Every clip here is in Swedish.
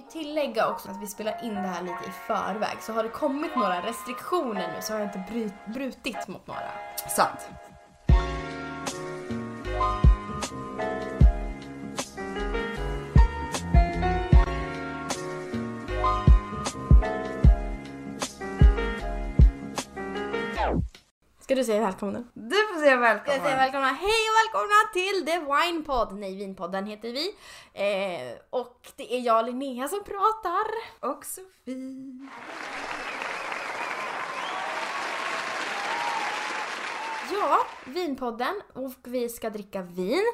tillägga också att vi spelar in det här lite i förväg. Så har det kommit några restriktioner nu så har jag inte bryt, brutit mot några. Sant. Ska du säga välkommen? Du får säga välkommen. Jag säger välkomna. Hej och välkomna till The Wine Pod. Nej, Vinpodden heter vi. Eh, och det är jag Linnea som pratar. Och Sofie. Ja, Vinpodden och vi ska dricka vin.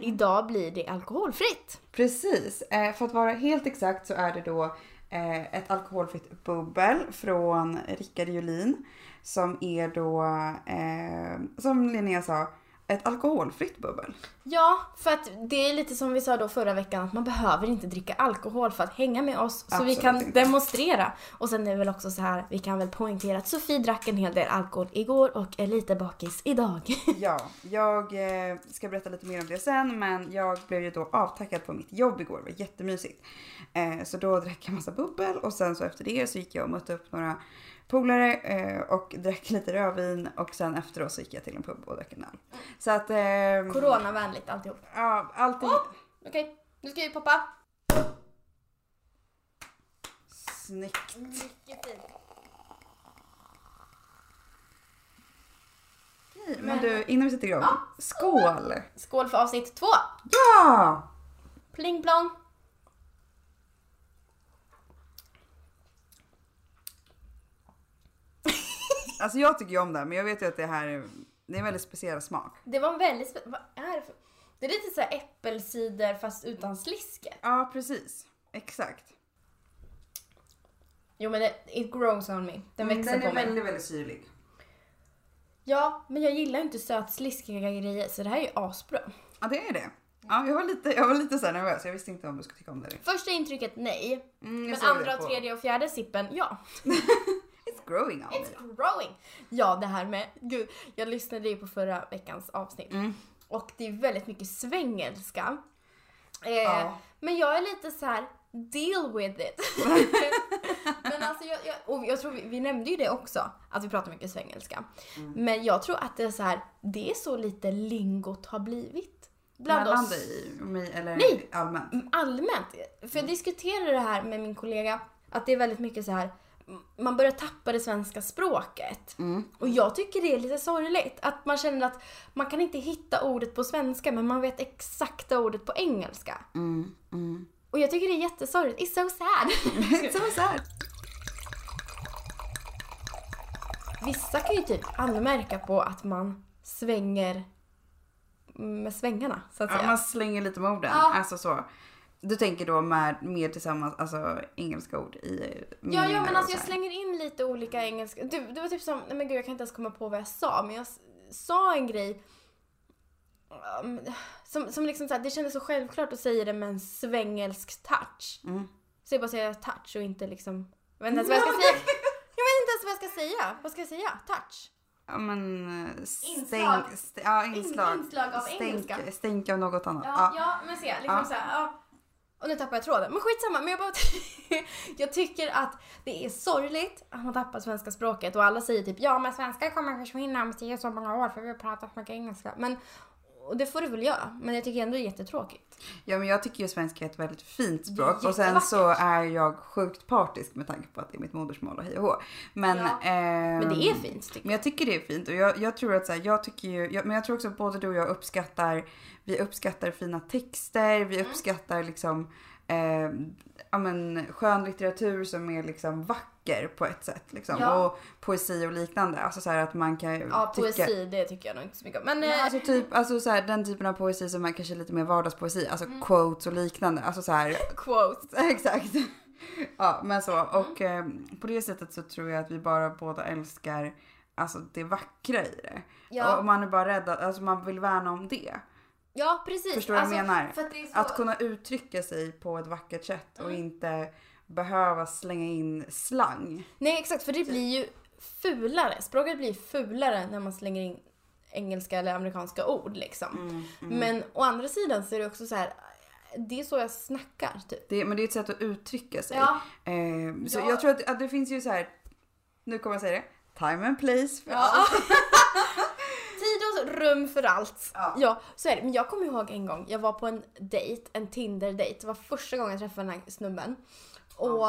Idag blir det alkoholfritt. Precis. Eh, för att vara helt exakt så är det då eh, ett alkoholfritt bubbel från Rickard Julin. Som är då, eh, som Linnea sa, ett alkoholfritt bubbel. Ja, för att det är lite som vi sa då förra veckan att man behöver inte dricka alkohol för att hänga med oss. Så Absolut vi kan inte. demonstrera. Och sen är det väl också så här, vi kan väl poängtera att Sofie drack en hel del alkohol igår och är lite bakis idag. Ja, jag eh, ska berätta lite mer om det sen men jag blev ju då avtackad på mitt jobb igår. Det var jättemysigt. Eh, så då drack jag massa bubbel och sen så efter det så gick jag och mötte upp några polare eh, och drack lite rödvin och sen efteråt så gick jag till en pub och drack en öl. Så att... Eh, Coronavänligt alltihop. Ja, allting... Åh! Okej, nu ska vi poppa. Snyggt. Mycket fint. Okej, Men du, innan vi sätter igång. Skål! Skål för avsnitt två. Ja! Pling plong. Alltså jag tycker ju om det men jag vet ju att det här är, det är en väldigt speciell smak. Det var en väldigt spe- Vad är det för... Det är lite så här äppelcider fast utan slisker. Ja, precis. Exakt. Jo men det, it grows on me. Den växer Mm, Den på är mig. väldigt, väldigt syrlig. Ja, men jag gillar inte sötsliskiga grejer så det här är ju asbra. Ja, det är det. Ja, jag var lite, jag var lite så nervös. Jag visste inte om du skulle tycka om det. Första intrycket nej, Mm, men andra tredje och fjärde sippen ja. Growing on me. It's growing! Ja, det här med, gud, jag lyssnade ju på förra veckans avsnitt Mm. och det är väldigt mycket svengelska. Eh, Ja. Men jag är lite så här: deal with it. men alltså jag, jag, och jag tror vi, vi nämnde ju det också, att vi pratar mycket svengelska. Mm. Men jag tror att det är så här, det är så lite lingot har blivit. Bland Mellan oss. dig eller Nej. allmänt? Mm, allmänt. För jag diskuterade det här med min kollega, att det är väldigt mycket så här man börjar tappa det svenska språket. Mm. Och jag tycker det är lite sorgligt. Att man känner att man kan inte hitta ordet på svenska men man vet exakta ordet på engelska. Mm, mm. Och jag tycker det är jättesorgligt. It's so sad. It's so sad. Vissa kan ju typ anmärka på att man svänger med svängarna så att Ja, säga. man slänger lite med orden. Ja. Alltså så. Du tänker då med, med tillsammans, alltså engelska ord i Ja, ja men alltså så jag slänger in lite olika engelska. Du, det var typ som, nej men gud jag kan inte ens komma på vad jag sa men jag sa en grej um, som, som liksom så här, det kändes så självklart att säga det med en svengelsk touch. Mm. Så jag bara säger touch och inte liksom, jag vet inte ens vad jag ska säga. Jag vet inte ens vad jag ska säga. Vad ska jag säga? Touch? Ja men stänk, Inslag. st- ja, inslag. In- inslag av stänk, engelska. stänk av något annat. Ja, Ja. ja men se, liksom Ja. så här, ja. Och nu tappar jag tråden. Men skitsamma, men jag bara Jag tycker att det är sorgligt att man tappar svenska språket och alla säger typ ja men svenska kommer försvinna om tio så många år för vi har pratat mycket engelska. Men och det får du väl göra, men jag tycker ändå det är jättetråkigt. ja men jag tycker ju svenska är ett väldigt fint språk och sen så är jag sjukt partisk med tanke på att det är mitt modersmål och hej och hå. Men, Ja. ehm, Men det är fint tycker Men jag tycker det är fint och jag, jag tror att så här, jag tycker ju, jag, men jag tror också att både du och jag uppskattar, vi uppskattar fina texter, vi Mm. uppskattar liksom eh, ja, men, skön litteratur som är liksom vacker på ett sätt liksom. Ja. Och poesi och liknande. Alltså så att man kan. Ja, tycka... poesi det tycker jag nog inte så mycket om. Men eh, alltså typ, alltså så här, den typen av poesi som är kanske lite mer vardagspoesi, alltså Mm. quotes och liknande. Alltså så här, quote. Exakt. Ja, men så. Och eh, på det sättet så tror jag att vi bara båda älskar alltså det vackra i det. Ja. Och man är bara rädd alltså man vill värna om det. Ja, precis. Förstår du vad jag Alltså, menar? Så... Att kunna uttrycka sig på ett vackert sätt och inte behöva slänga in slang. Nej exakt, för Typ. det blir ju fulare. Språket blir fulare när man slänger in engelska eller amerikanska ord liksom. Mm, Men å andra sidan så är det också så här det är så jag snackar typ. Det, men det är ett sätt att uttrycka sig. Ja. Eh, så Ja. jag tror att, att det finns ju så här. nu kommer jag säga det, time and place för Ja. allt. Rum för allt. Ja. Ja, så är det. Men jag kommer ihåg en gång, jag var på en dejt, en Tinder-dejt. Det var första gången jag träffade den här snubben. Och,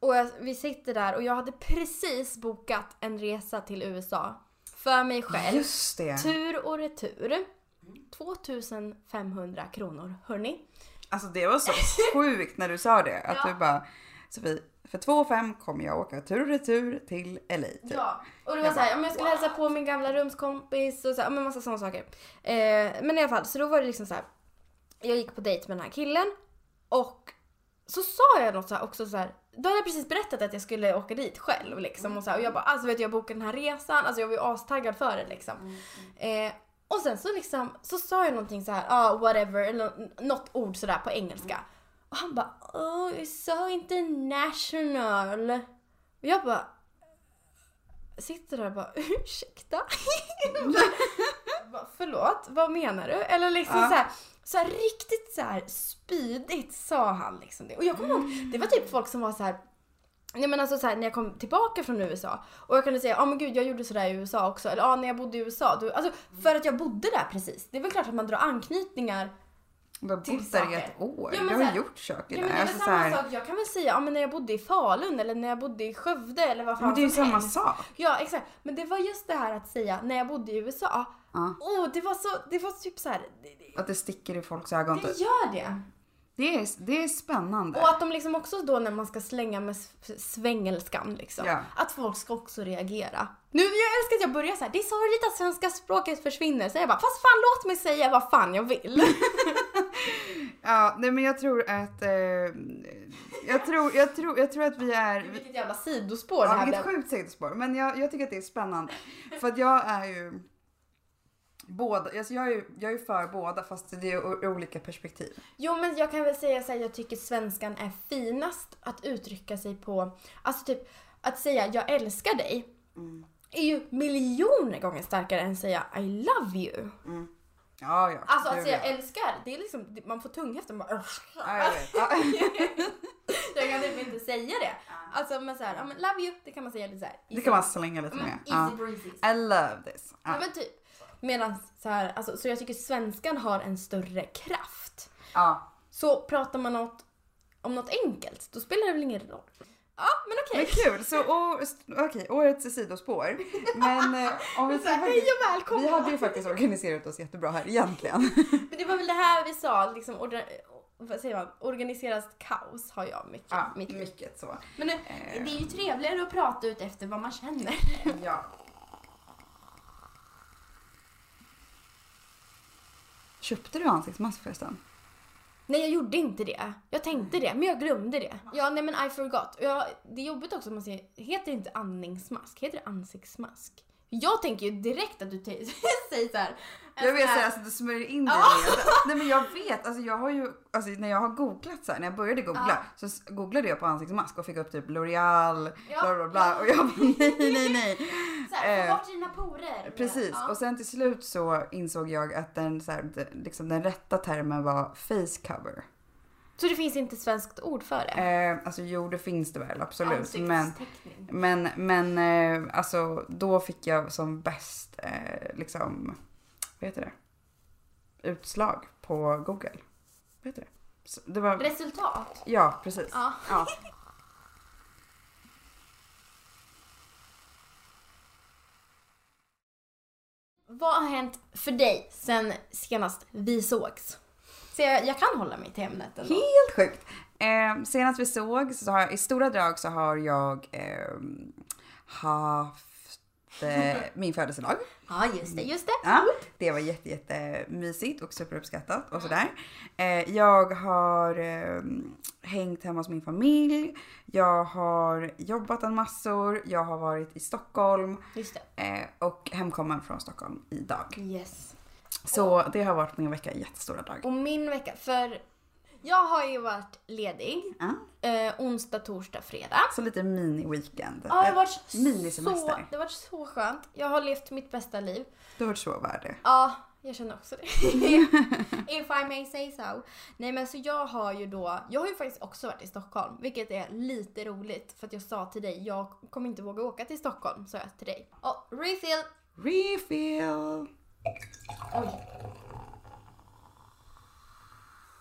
och jag, vi sitter där och jag hade precis bokat en resa till USA. För mig själv. Just det. Tur och retur. 2500 kronor, hörni. Alltså det var så sjukt när du sa det. Att Ja. du bara, Sofie, för 2 5 kommer jag åka tur och retur till LA. Typ. Ja, och det var såhär, om jag skulle hälsa på min gamla rumskompis och så här, men massa sådana saker. Eh, men i alla fall, så då var det liksom så här. Jag gick på dejt med den här killen och så sa jag något så här också så här. Då hade jag precis berättat att jag skulle åka dit själv liksom och så och jag bara alltså vet du, jag bokade den här resan, alltså jag var ju astaggad för det liksom. Eh, och sen så liksom, så sa jag någonting så här, ah whatever, eller nå- något ord sådär på engelska. Och han bara, oh you're so international. Och jag bara, sitter där och bara ursäkta? bara, Förlåt, vad menar du? Eller liksom Ja. så här, så här riktigt så här spydigt sa han liksom det. Och jag kommer ihåg, det var typ folk som var så här. Nej men alltså så här, när jag kom tillbaka från USA och jag kunde säga ja men gud jag gjorde sådär i USA också eller ja när jag bodde i USA. Då, alltså för att jag bodde där precis. Det är väl klart att man drar anknytningar. Du har bott där i ett år. Ja, men du har gjort saker Ja men där. Alltså, så samma här, sak, jag kan väl säga ja men när jag bodde i Falun eller när jag bodde i Skövde eller vad fan men det är ju samma helst. sak. Ja exakt, men det var just det här att säga när jag bodde i USA. Ja. Åh det var så, det var typ så här. det, det, Att det sticker i folks ögon. det typ. gör det. Det är, det är spännande. Och att de liksom också då när man ska slänga med svängelskan liksom. Ja. Att folk ska också reagera. Nu, jag älskar att jag börjar så här. det är sorgligt att svenska språket försvinner. Så jag bara, fast fan låt mig säga vad fan jag vill. Ja, nej men jag tror att... Eh, jag, tror, jag, tror, jag tror att vi är... Vilket jävla sidospår det Ja, här vilket blev. sjukt sidospår. Men jag, jag tycker att det är spännande. För att jag är ju... Båda, alltså jag, är ju, jag är för båda fast det är olika perspektiv. Jo men jag kan väl säga så här, jag tycker svenskan är finast att uttrycka sig på. Alltså typ att säga jag älskar dig är ju miljoner gånger starkare än att säga I love you. Ja, ja. Alltså att säga ja. älskar, det är liksom, man får tunghäften bara Ja, jag. Jag kan typ inte säga det. Alltså men såhär, love you, det kan man säga lite såhär. Det kan man slänga lite Mm, med. Easy breezy. I love this. Ja. men typ. Medan så här, alltså, så jag tycker svenskan har en större kraft. ja. Så pratar man något, om något enkelt, då spelar det väl ingen roll. Ja men Men okej. kul, så okej, årets sidospår. Men eh, om vi Så här, Hej och välkomna! Vi hade ju faktiskt organiserat oss jättebra här egentligen. Men det var väl det här vi sa, liksom, vad säger man, organiserat kaos har jag mycket. Ja, mitt mycket så. Men Eh. det är ju trevligare att prata ut efter vad man känner. Ja. Köpte du ansiktsmask förresten? Nej jag gjorde inte det. Jag tänkte det, men jag glömde det. Ja nej men I forgot. Jag, det är jobbigt också om man säger, heter det inte andningsmask? Heter det ansiktsmask? Jag tänker ju direkt att du säger såhär. Jag vet såhär, alltså du smörjer in det Ja. med. Nej men jag vet, alltså jag har ju, alltså när jag har googlat så här, när jag började googla Ja. så googlade jag på ansiktsmask och fick upp typ L'Oreal, Ja. bla bla bla och jag bara nej nej nej. Såhär, få Eh, bort dina porer. Precis, Ja. och sen till slut så insåg jag att den, så här, liksom, den rätta termen var face cover. Så det finns inte svenskt ord för det? Eh, alltså jo det finns det väl absolut men. Men, men eh, alltså då fick jag som bäst eh, liksom, vad heter det? Utslag på Google. Vad heter det? Så det var, Resultat? ja precis. Ja. Ja. Vad har hänt för dig sen senast vi sågs? Så jag, jag kan hålla mig till ämnet ändå. Helt sjukt. Eh, senast vi såg så har jag, i stora drag så har jag eh, haft eh, min födelsedag. Ja just det, just det. Ja, det var jätte, jätte mysigt och superuppskattat och sådär. Eh, jag har eh, hängt hemma hos min familj. Jag har jobbat en massor. Jag har varit i Stockholm Just det. eh, och hemkommen från Stockholm idag. Yes. Så det har varit min vecka jättestora drag. Och min vecka, för jag har ju varit ledig Ja, eh, onsdag, torsdag, fredag. så lite mini-weekend. Ja, det har varit Minisemester. så, det har varit så skönt. Jag har levt mitt bästa liv. Du har varit så värd det. Ja, jag känner också det. If I may say so. Nej men så jag har ju då, jag har ju faktiskt också varit i Stockholm, vilket är lite roligt för att jag sa till dig, jag kommer inte våga åka till Stockholm, sa jag till dig. Och refill! Refill! Oj.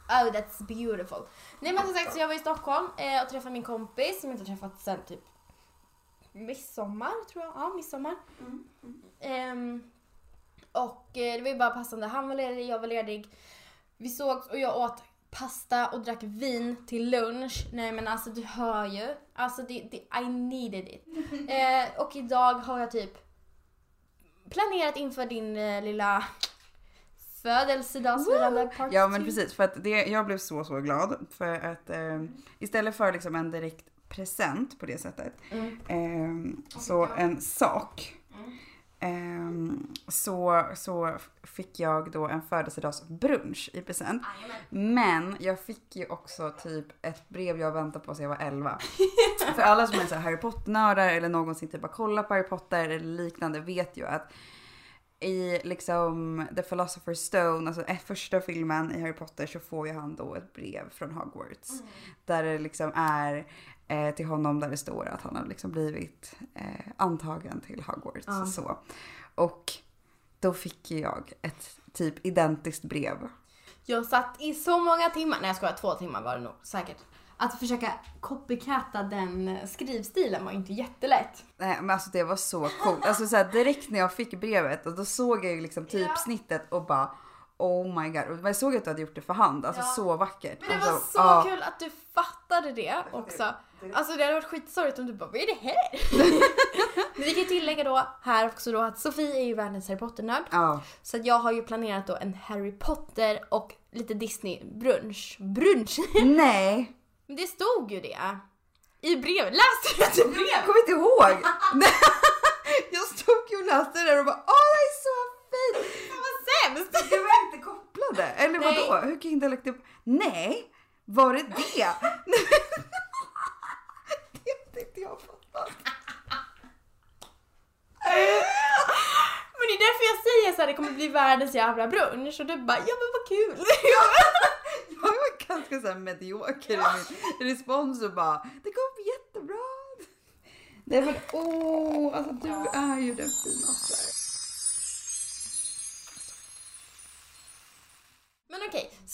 Oh that's beautiful. Nej men som sagt så jag var i Stockholm eh, och träffade min kompis som jag inte har träffat sen typ midsommar tror jag. Ja, midsommar. Ehm, och eh, det var ju bara passande. Han var ledig, jag var ledig. Vi sågs och jag åt pasta och drack vin till lunch. Nej men alltså du hör ju. Alltså det, det, I needed it. Eh, och idag har jag typ planerat inför din eh, lilla födelsedagsfirande part Ja men precis, för att det, jag blev så så glad. För att eh, istället för liksom en direkt present på det sättet, Mm. eh, så en sak. Eh, så, så fick jag då en födelsedagsbrunch i present. Men jag fick ju också typ ett brev jag väntade på sedan jag var 11. För alla som är så här Harry Potter-nördar eller någonsin typ har kollat på Harry Potter eller liknande vet ju att i liksom The Philosopher's Stone, alltså eh, första filmen i Harry Potter så får ju han då ett brev från Hogwarts. Mm. Där det liksom är eh, till honom där det står att han har liksom blivit eh, antagen till Hogwarts. Ja. Så. Och då fick jag ett typ identiskt brev. Jag satt i så många timmar, nej jag skojar, två timmar var det nog säkert. Att försöka copycatta den skrivstilen var inte jättelätt. Nej men alltså det var så coolt. Alltså så här, direkt när jag fick brevet och då såg jag ju liksom typsnittet och bara Oh my god. Jag såg att du hade gjort det för hand. Alltså Ja. så vackert. Men det var alltså, så ja. kul att du fattade det också. Alltså det hade varit skitsorgligt om du bara, vad är det här? Men vi kan tillägga då här också då att Sofie är ju världens Harry Potter-nörd. Ja. Så att jag har ju planerat då en Harry Potter och lite Disney-brunch. Brunch? Nej. Men det stod ju det. I brevet. Läste du inte Jag brevet? kommer inte ihåg. jag stod ju och läste det där och bara åh det är så fint. Sämst! Det var inte kopplade. Eller Nej. vadå? Hur kan jag inte ha lagt upp? Nej. Var det det? det har inte jag fattat. Men det är därför jag säger så här, det kommer bli världens jävla brunch och du bara, ja men vad kul. Jag var ganska såhär medioker i min respons och bara det kommer bli jättebra. Nej men åh, alltså du är ju den finaste.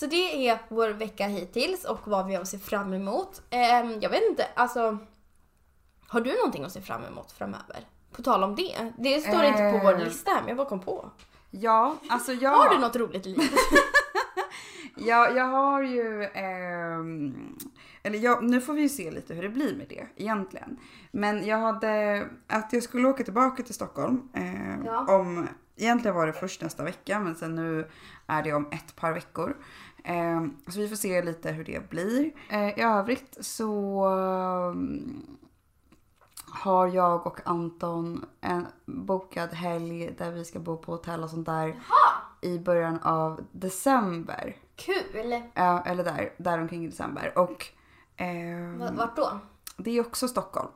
Så det är vår vecka hittills och vad vi har att se fram emot. Ehm, jag vet inte, alltså. Har du någonting att se fram emot framöver? På tal om det. Det står inte på vår Eh. lista här men jag bara kom på. Ja, alltså jag... Har du något roligt i livet? Ja, jag har ju... ehm, eller jag, nu får vi ju se lite hur det blir med det egentligen. Men jag hade... Att jag skulle åka tillbaka till Stockholm. eh, Ja. om, egentligen var det först nästa vecka men sen nu är det om ett par veckor. Eh, så vi får se lite hur det blir. Eh, I övrigt så ehm, har jag och Anton en bokad helg där vi ska bo på hotell och sånt där i början av december. Kul! Ja, eller där, där omkring i december. Och ehm, V- Vart då? Det är också Stockholm.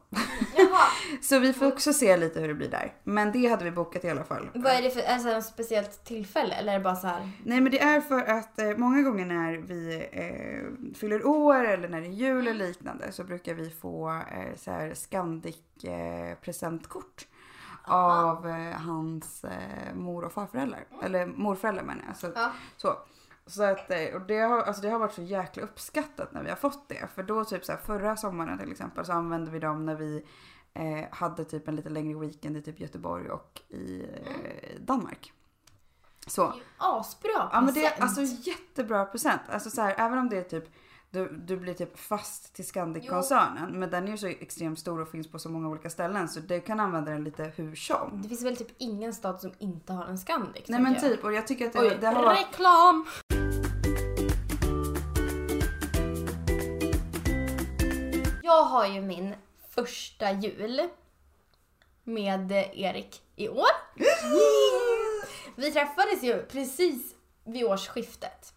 Jaha. Så vi får också se lite hur det blir där. Men det hade vi bokat i alla fall. Vad är det för, alltså, ett speciellt tillfälle eller är det bara så här? Nej men det är för att eh, många gånger när vi eh, fyller år eller när det är jul eller liknande så brukar vi få eh, så här Scandic eh, presentkort. Av eh, hans eh, mor och farföräldrar. Eller morföräldrar menar jag. Så, Ja. så. Så att, eh, och det, har, alltså det har varit så jäkla uppskattat när vi har fått det. För då typ så här, förra sommaren till exempel så använde vi dem när vi eh, hade typ en lite längre weekend i typ Göteborg och i eh, Danmark. Så. Det är ju Asbra Ja men det är present. alltså jättebra present. Alltså så här, även om det är typ du, du blir typ fast till Scandic-koncernen men den är ju så extremt stor och finns på så många olika ställen så du kan använda den lite hur som. Det finns väl typ ingen stad som inte har en Scandic? Nej men jag. typ och jag tycker att det, Oj, det har varit... Jag har ju min första jul med Erik i år. Vi träffades ju precis vid årsskiftet.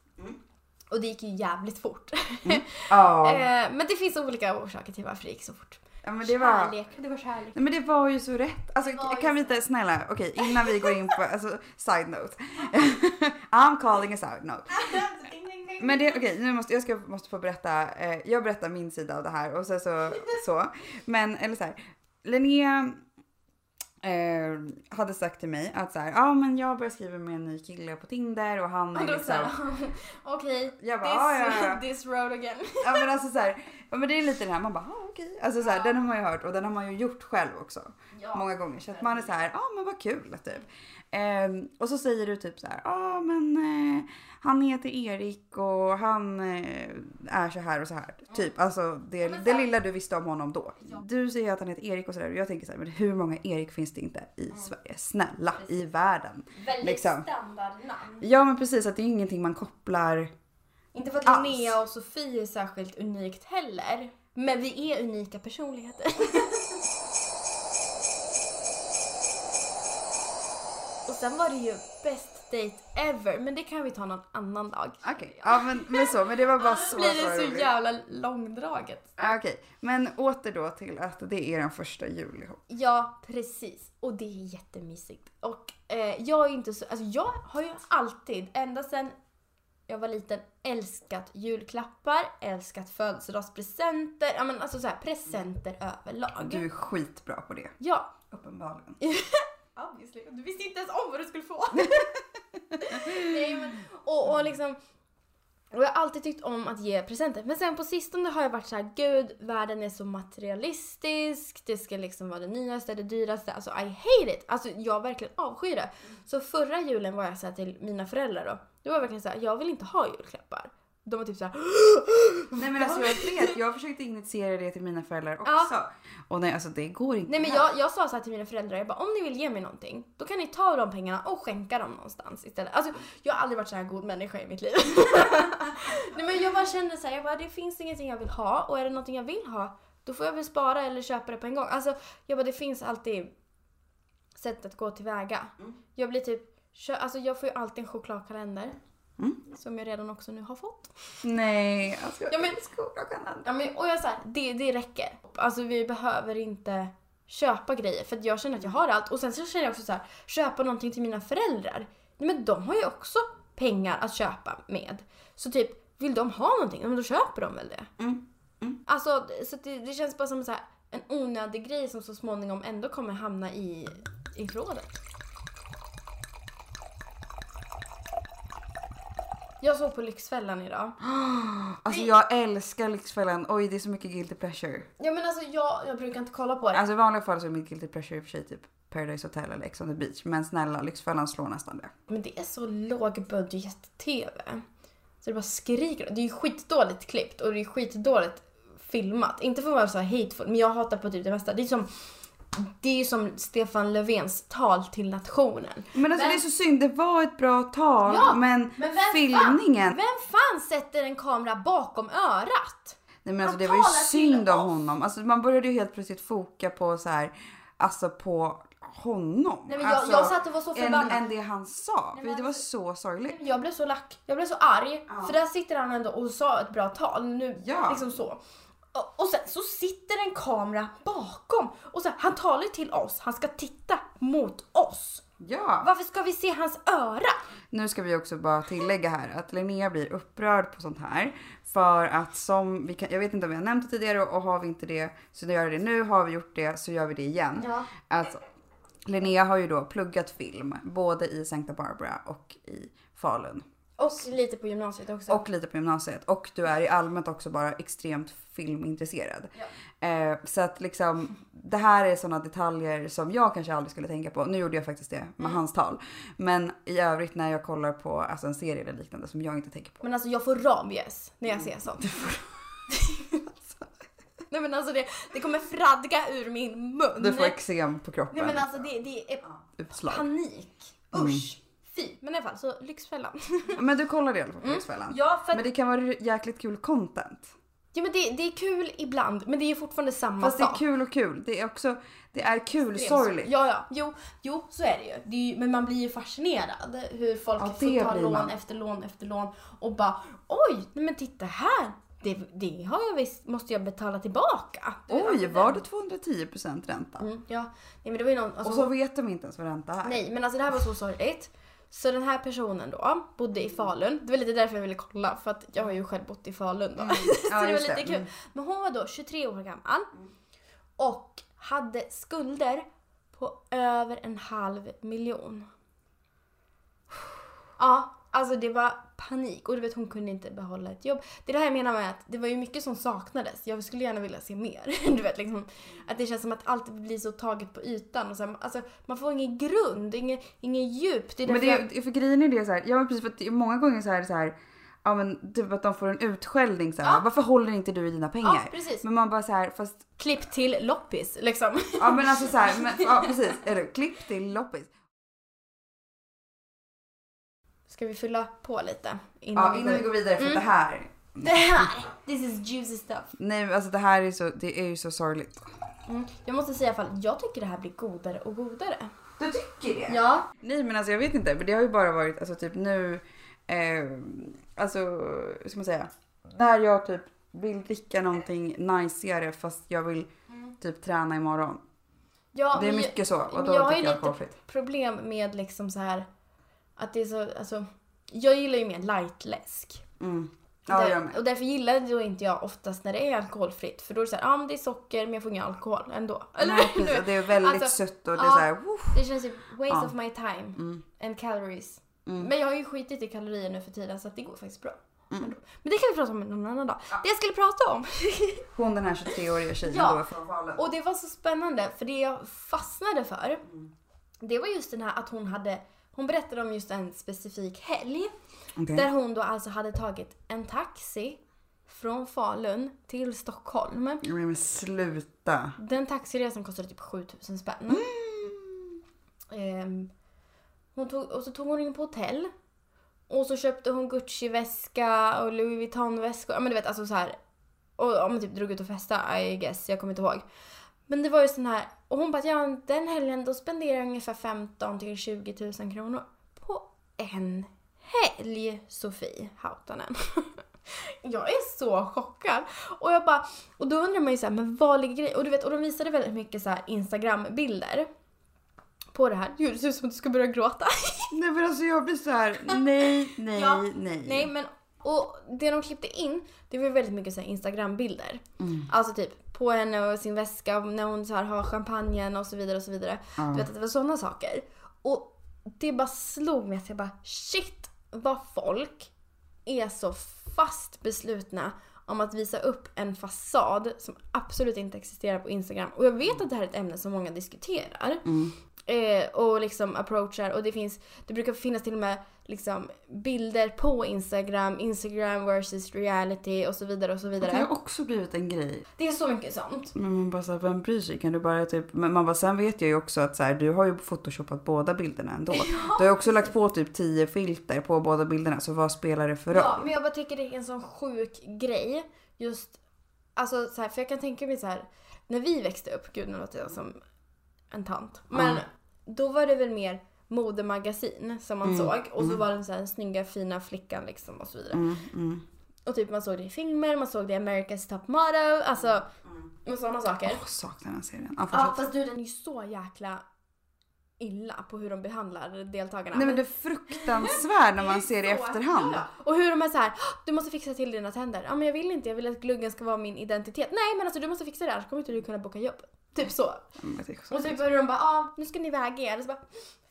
Och det gick ju jävligt fort. Ja. Eh, Men det finns olika orsaker till varför det gick så fort. Ja, men det var... Kärlek. Det var kärlek. Nej men det var ju så rätt. Alltså kan vi inte, snälla, okej innan vi går in på, alltså side note. I'm calling a side note. Men det, okej nu måste jag ska, måste få berätta, eh, jag berättar min sida av det här och sen så, så. Men eller så här, Linnea eh, hade sagt till mig att så här, ja ah, men jag börjar skriva med en ny kille på Tinder och han är liksom. okej, Jag bara, this, "Ah, ja, ja." this road again. Ja men alltså så här, ja men det är lite det här, man bara, ah, okej. Alltså så här, den har man ju hört och den har man ju gjort själv också. Ja. Många gånger. Så att man är så här, ja ah, men vad kul typ. Ehm, och så säger du typ så här, ja ah, men eh, han heter Erik och han eh, är så här och så här. Typ, alltså det, så det lilla du visste om honom då. Du säger att han heter Erik och sådär och jag tänker så här, men hur många Erik finns det inte i Sverige? Snälla, i världen. Väldigt Liksom. standardnamn. Ja men precis, att det är ingenting man kopplar. Inte för att. Linnea och Sofie är särskilt unikt heller. Men vi är unika personligheter. sen var det ju best date ever, men det kan vi ta någon annan dag. Okej, ja men, men så, men det var bara så. blir det så roligt. jävla långdraget. Okej, men åter då till att det är den första jul ihop. Ja, precis. Och det är jättemysigt. Och eh, jag är inte så, alltså jag har ju alltid, ända sedan jag var liten, älskat julklappar, älskat födelsedagspresenter, ja men alltså så här, presenter överlag. Du är skitbra på det. Ja, Uppenbarligen. obviously. Du visste inte ens om vad du skulle få. Nej men, och, och liksom, och jag har alltid tyckt om att ge presenter. Men sen på sistone har jag varit så här: gud, världen är så materialistisk, det ska liksom vara det nyaste, det dyraste. Alltså I hate it! Alltså jag verkligen avskyr det. Så förra julen var jag så här till mina föräldrar då. Det var verkligen så här: jag vill inte ha julklappar. De var typ så här. Nej men alltså jag vet, jag försökte initiera det till mina föräldrar också. Och nej alltså det går inte. Nej men jag, jag sa så till mina föräldrar, jag bara om ni vill ge mig någonting, då kan ni ta de pengarna och skänka dem någonstans istället. Alltså jag har aldrig varit så här god människa i mitt liv. Nej men jag bara kände så här, jag bara det finns ingenting jag vill ha och är det någonting jag vill ha, då får jag väl spara eller köpa det på en gång. Alltså jag bara det finns alltid sätt att gå tillväga. Jag blir typ, alltså jag får ju alltid en chokladkalender. Mm. Som jag redan också nu har fått. Nej, alltså Ja, men- skolan. Ja, men, och jag så här, det, det räcker. Alltså vi behöver inte köpa grejer för jag känner att jag har allt. Och sen så känner jag också så här, köpa någonting till mina föräldrar. Nej, men de har ju också pengar att köpa med. Så typ, vill de ha någonting, men då köper de väl det. Mm. Alltså, så det, det känns bara som så här, en onödig grej som så småningom ändå kommer hamna i, i förrådet. Jag såg på Lyxfällan idag. Alltså jag älskar Lyxfällan. Oj det är så mycket guilty pleasure. Ja men alltså jag, jag brukar inte kolla på det. Alltså i vanliga fall så är mitt guilty pleasure i och för sig typ Paradise Hotel eller Ex on the beach. Men snälla Lyxfällan slår nästan det. Men det är så lågbudget-tv. Så det bara skriker. Det är ju skitdåligt klippt och det är skitdåligt filmat. Inte för att vara så här hateful, men jag hatar på typ det mesta. Det är som, det är ju som Stefan Löfvens tal till nationen. Men alltså Men- det är så synd, det var ett bra tal Ja, men, men vem filmningen. Fan, vem fan sätter en kamera bakom örat? Nej men alltså det var ju synd om honom. Alltså man började ju helt plötsligt foka på så här, alltså på honom. Nej, men jag, alltså, jag satt och var så än, förbannad. än det han sa. Nej, men det var alltså- så sorgligt. Jag blev så lack. Jag blev så arg. Ja. För där sitter han ändå och sa ett bra tal. Nu, Ja. liksom så. Och, sen så sitter en kamera bakom. Och så, här, han talar till oss. Han ska titta mot oss. Ja. Varför ska vi se hans öra? Nu ska vi också bara tillägga här att Linnea blir upprörd på sånt här. För att som, vi kan, jag vet inte om vi har nämnt det tidigare och har vi inte det så gör det nu. Har vi gjort det så gör vi det igen. Ja. Alltså, Linnea har ju då pluggat film både i Santa Barbara och i Falun. Och lite på gymnasiet också. Och lite på gymnasiet. Och du är i allmänt också bara extremt filmintresserad. Eh, så att liksom det här är sådana detaljer som jag kanske aldrig skulle tänka på. Nu gjorde jag faktiskt det med hans tal. Men i övrigt när jag kollar på alltså, en serie eller liknande som jag inte tänker på. Men alltså jag får rabies när jag ser sånt. Nej men alltså det, det kommer fradga ur min mun. Du får eksem på kroppen. Nej men alltså det, det är Utslag. panik. Usch. Fy. Men i alla fall så Lyxfällan. Men du kollade i alla fall på Lyxfällan. Mm. Ja för Men det kan vara jäkligt kul content. ja, men det, det är kul ibland men det är fortfarande samma Fast det är sak. kul och kul. Det är också, det är kul Det är sorgligt. Ja, ja. Jo, jo, så är det ju. Det är ju. Men man blir ju fascinerad hur folk Ja, får ta lån man. efter lån efter lån och bara oj, nej men titta här. det, det har jag visst, måste jag betala tillbaka. Du Oj, alltså, var det 210% ränta? Mm, ja, nej men det var ju någon, alltså, Och så vet de inte ens vad ränta är. Nej, men alltså det här var så sorgligt. Så den här personen då bodde i Falun. Det var lite därför jag ville kolla för att jag har ju själv bott i Falun då. så Ja, det var lite det. kul. Mm. Men hon var då 23 år gammal. Och hade skulder på över en halv miljon. Ja, alltså det var panik och du vet hon kunde inte behålla ett jobb. Det är det här jag menar med att det var ju mycket som saknades. Jag skulle gärna vilja se mer. Du vet liksom att det känns som att allt blir så taget på ytan och så här, alltså man får ingen grund, ingen, ingen djup. Det är Men det, jag, är- för grejen är det så här, ja men precis för att är många gånger så här, det så här ja men typ att de får en utskällning så här, Ja. varför håller inte du i dina ja pengar? precis. men man bara så här, fast Klipp till loppis liksom. ja men alltså så här, men, ja precis, eller klipp till loppis. Ska vi fylla på lite? Innan, Ja innan vi går vidare för Mm. det här, Det här! This is juicy stuff. nej men alltså det här är så, det är ju så sorgligt. Mm. Jag måste säga i alla fall, jag tycker det här blir godare och godare. Du tycker det? Ja. Nej men alltså jag vet inte, för det har ju bara varit alltså typ nu, eh, alltså hur ska man säga, när jag typ vill dricka någonting najsigare fast jag vill typ träna imorgon. ja det är men mycket så och men då jag har ju dricker jag lite- alkoholfritt. problem med liksom så här att det är så, alltså jag gillar ju mer lightläsk. Mm. Ja Där- jag med. och därför gillar då inte jag oftast när det är alkoholfritt för då är det så här, ja men det är socker men jag får ingen alkohol ändå. Eller Nej, precis, det är väldigt Alltså, sött och det är ja. så här, woof. det känns ju waste Ja. of my time Mm. and calories. Mm. Men jag har ju skitit i kalorier nu för tiden så att det går faktiskt bra. Mm. Men, det kan vi prata om någon annan dag. Det jag skulle prata om Hon den här 23-åriga tjejen Ja. då från Falun. Och det var så spännande för det jag fastnade för det var just den här att hon hade hon berättade om just en specifik helg Okej. där hon då alltså hade tagit en taxi från Falun till Stockholm. Men sluta. Den taxiresan kostade typ 7000 spänn. Mm. Ehm, hon tog, och så tog hon in på hotell. Och så köpte hon Gucci-väska och Louis Vuitton-väska. Ja men du vet alltså så här. Och ja, men typ drog ut och festa I guess, jag kommer inte ihåg. Men det var ju sån här, och hon bara ja den helgen då spenderar jag ungefär 15 till 20 000 kronor. På en helg Sofie Hautanen. jag är så chockad. Och jag bara, och då undrar man ju så här, men vad ligger grejen? Och du vet, och de visade väldigt mycket så här Instagram-bilder. På det här. Gud, det ser ut som att du ska börja gråta. Nej men alltså jag blir så här, nej, nej, Ja, nej. Nej men, och det de klippte in, det var ju väldigt mycket så här Instagram-bilder. Mm. Alltså typ på henne och sin väska när hon så här har champagnen och så vidare och så vidare. Ja. Du vet att det var sådana saker. Och det bara slog mig att jag bara shit vad folk är så fast beslutna om att visa upp en fasad som absolut inte existerar på Instagram. Och jag vet att det här är ett ämne som många diskuterar. Mm. Eh, och liksom approachar och det finns, det brukar finnas till och med liksom bilder på Instagram, Instagram versus reality och så vidare och så Det vidare. har också blivit en grej. Det är så mycket sånt. Men man bara så här, vem bryr sig? Kan du bara typ, men man bara, sen vet jag ju också att så här, du har ju photoshopat båda bilderna ändå. Du har ju också lagt på typ 10 filter på båda bilderna, så vad spelar det för roll? Ja, men jag bara tycker det är en sån sjuk grej. Just, alltså så här, för jag kan tänka mig så här, när vi växte upp, gud nu låter jag som en tant. Men Ja. Då var det väl mer modemagasin som man Mm, såg och så mm. var det så här, den snygga fina flickan liksom och så vidare. Mm, mm. Och typ man såg det i filmer, man såg det i America's Top Model, alltså och sådana saker. Åh, saknar den serien. Ja, Ja fast du den är ju så jäkla illa på hur de behandlar deltagarna. Nej men det är fruktansvärt när man ser det i efterhand. Ja, och hur de är så här, "Åh, du måste fixa till dina tänder. Ja men jag vill inte, jag vill att gluggen ska vara min identitet. Nej men alltså du måste fixa det annars kommer inte du kunna boka jobb. Typ så. Så- Och typ hur de bara, ja nu ska ni väga er. Och så bara,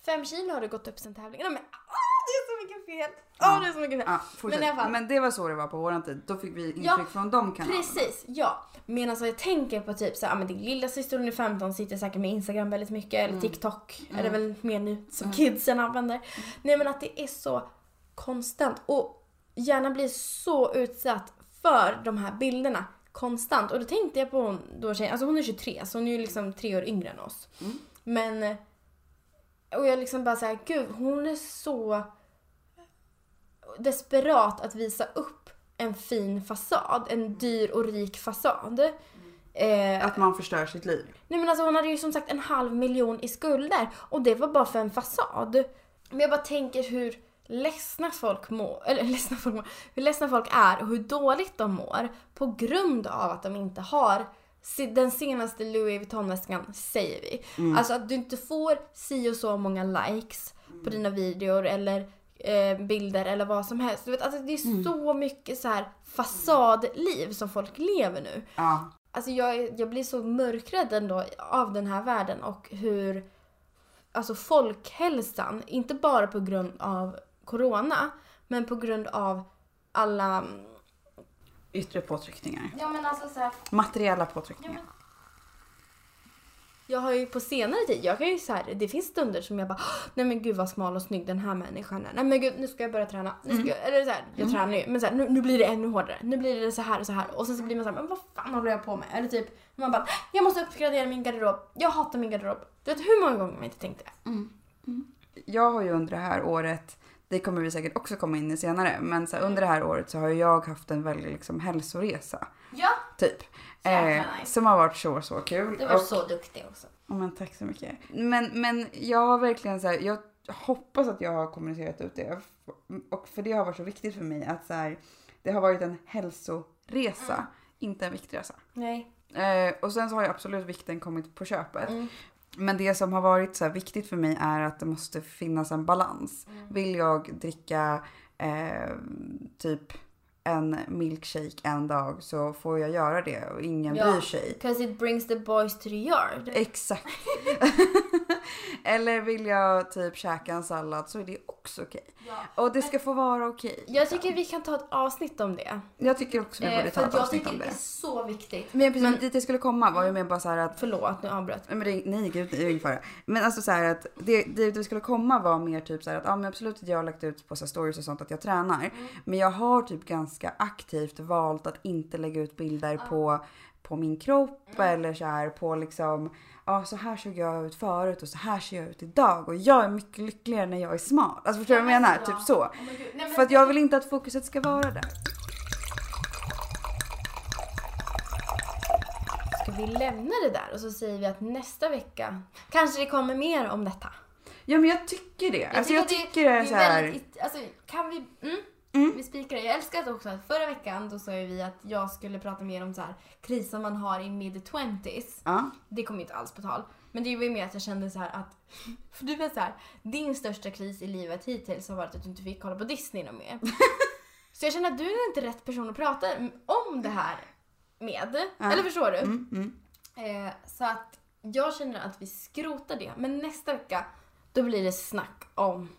fem kilo har du gått upp sen tävlingen. Ja, Men åh det är så mycket fel. Åh det är så mycket fel. Ja. Men i alla fall. Men det var så det var på våran tid. Då fick vi intryck Ja, från de kanalerna. Precis, ja. Men alltså jag tänker på typ så här, ja, men din lilla syster hon är 15 sitter säkert med Instagram väldigt mycket eller Mm. TikTok är det väl mer nu som kidsen använder. Nej men att det är så konstant och gärna blir så utsatt för de här bilderna konstant. Och då tänkte jag på hon då tjejen, alltså hon är 23 så hon är ju liksom tre år yngre än oss. Mm. Men och jag liksom bara såhär, gud hon är så desperat att visa upp en fin fasad, en dyr och rik fasad. Eh, Att man förstör sitt liv. nej men alltså hon hade ju som sagt en halv miljon i skulder och det var bara för en fasad. Men jag bara tänker hur ledsna folk mår, eller ledsna folk mår, hur ledsna folk är och hur dåligt de mår på grund av att de inte har den senaste Louis Vuitton-väskan säger vi. Alltså att du inte får si och så många likes på dina videor eller eh, bilder eller vad som helst. Du vet, alltså det är så mycket så här fasadliv som folk lever nu. Ja. Alltså jag, jag blir så mörkrädd ändå av den här världen och hur alltså folkhälsan, inte bara på grund av corona, men på grund av alla... Yttre påtryckningar. Ja men alltså så här, Materiella ja, påtryckningar. men, jag har ju på senare tid, jag kan ju så här, det finns stunder som jag bara "Åh, nej men gud vad smal och snygg den här människan är. Nej men gud nu ska jag börja träna. Nu ska jag, eller så här, jag tränar ju men så här, nu, nu blir det ännu hårdare. Nu blir det så här och så här. Och sen så blir man så här, men vad fan håller jag på med? Eller typ man bara jag måste uppgradera min garderob. Jag hatar min garderob. Du vet hur många gånger man inte tänkte det? Jag har ju under det här året, det kommer vi säkert också komma in i senare, men så här, under det här året så har jag haft en väldig liksom, hälsoresa. Ja, Typ. Eh, som har varit så, så kul. du var Och- så duktig också. Ja, men tack så mycket. Men, men jag har verkligen så här, jag hoppas att jag har kommunicerat ut det. Och för det har varit så viktigt för mig att så här, det har varit en hälsoresa, Mm. inte en viktresa. Nej. Eh, och sen så har ju absolut vikten kommit på köpet. Mm. Men det som har varit så viktigt för mig är att det måste finnas en balans. Mm. Vill jag dricka eh, typ en milkshake en dag så får jag göra det och ingen Ja. bryr sig. Because it brings the boys to the yard. Exakt. Eller vill jag typ käka en sallad så är det också okej. Ja. Och det ska få vara okej. Jag tycker vi kan ta ett avsnitt om det. jag tycker också vi borde Eh, ta för ett jag avsnitt tycker om det är det. så viktigt. Men precis Men- dit jag skulle komma var ju med bara så här att Förlåt, nu avbröt. Nej, men det, nej gud, det är ingen fara. Men alltså så här att det, det vi skulle komma var mer typ så här att ja men absolut jag har lagt ut på så stories och sånt att jag tränar. Men jag har typ ganska aktivt valt att inte lägga ut bilder på, på min kropp eller så här på liksom ja så här såg jag ut förut och så här ser jag ut idag och jag är mycket lyckligare när jag är smal. Alltså förstår du vad jag menar? Typ så. För att jag vill inte att fokuset ska vara där. Ska vi lämna det där och så säger vi att nästa vecka kanske det kommer mer om detta. Ja men jag tycker det. Alltså jag tycker det är så här. väldigt, alltså kan vi, mm, Mm. vi spikar. Jag älskar också att förra veckan då sa vi att jag skulle prata mer om så här kriser man har i mid 20s. Ja. Det kom inte alls på tal. Men det var ju mer att jag kände så här att, för du vet så här, din största kris i livet hittills har varit att du inte fick kolla på Disney något mer. så jag känner att du är inte rätt person att prata om det här med. Ja. Eller förstår du? Mm, mm. Eh, så att jag känner att vi skrotar det. Men nästa vecka då blir det snack om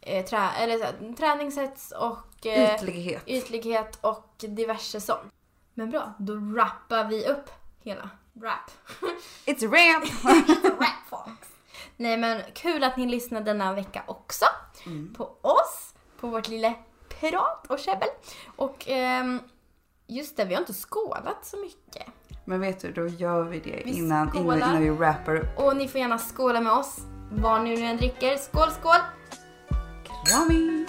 eh, trä, eller, så här, träningshets och eh, Ytlighet. ytlighet och diverse sånt. Men bra, då rappar vi upp hela rap. It's a ramp! rap folks. Nej men kul att ni lyssnade denna vecka också Mm. på oss, på vårt lilla prat och käbbel. Och ehm, just det, vi har inte skålat så mycket. Men vet du, då gör vi det Vi innan, innan, innan vi rappar upp. Och ni får gärna skåla med oss, vad ni nu än dricker. Skål, skål! Wyoming.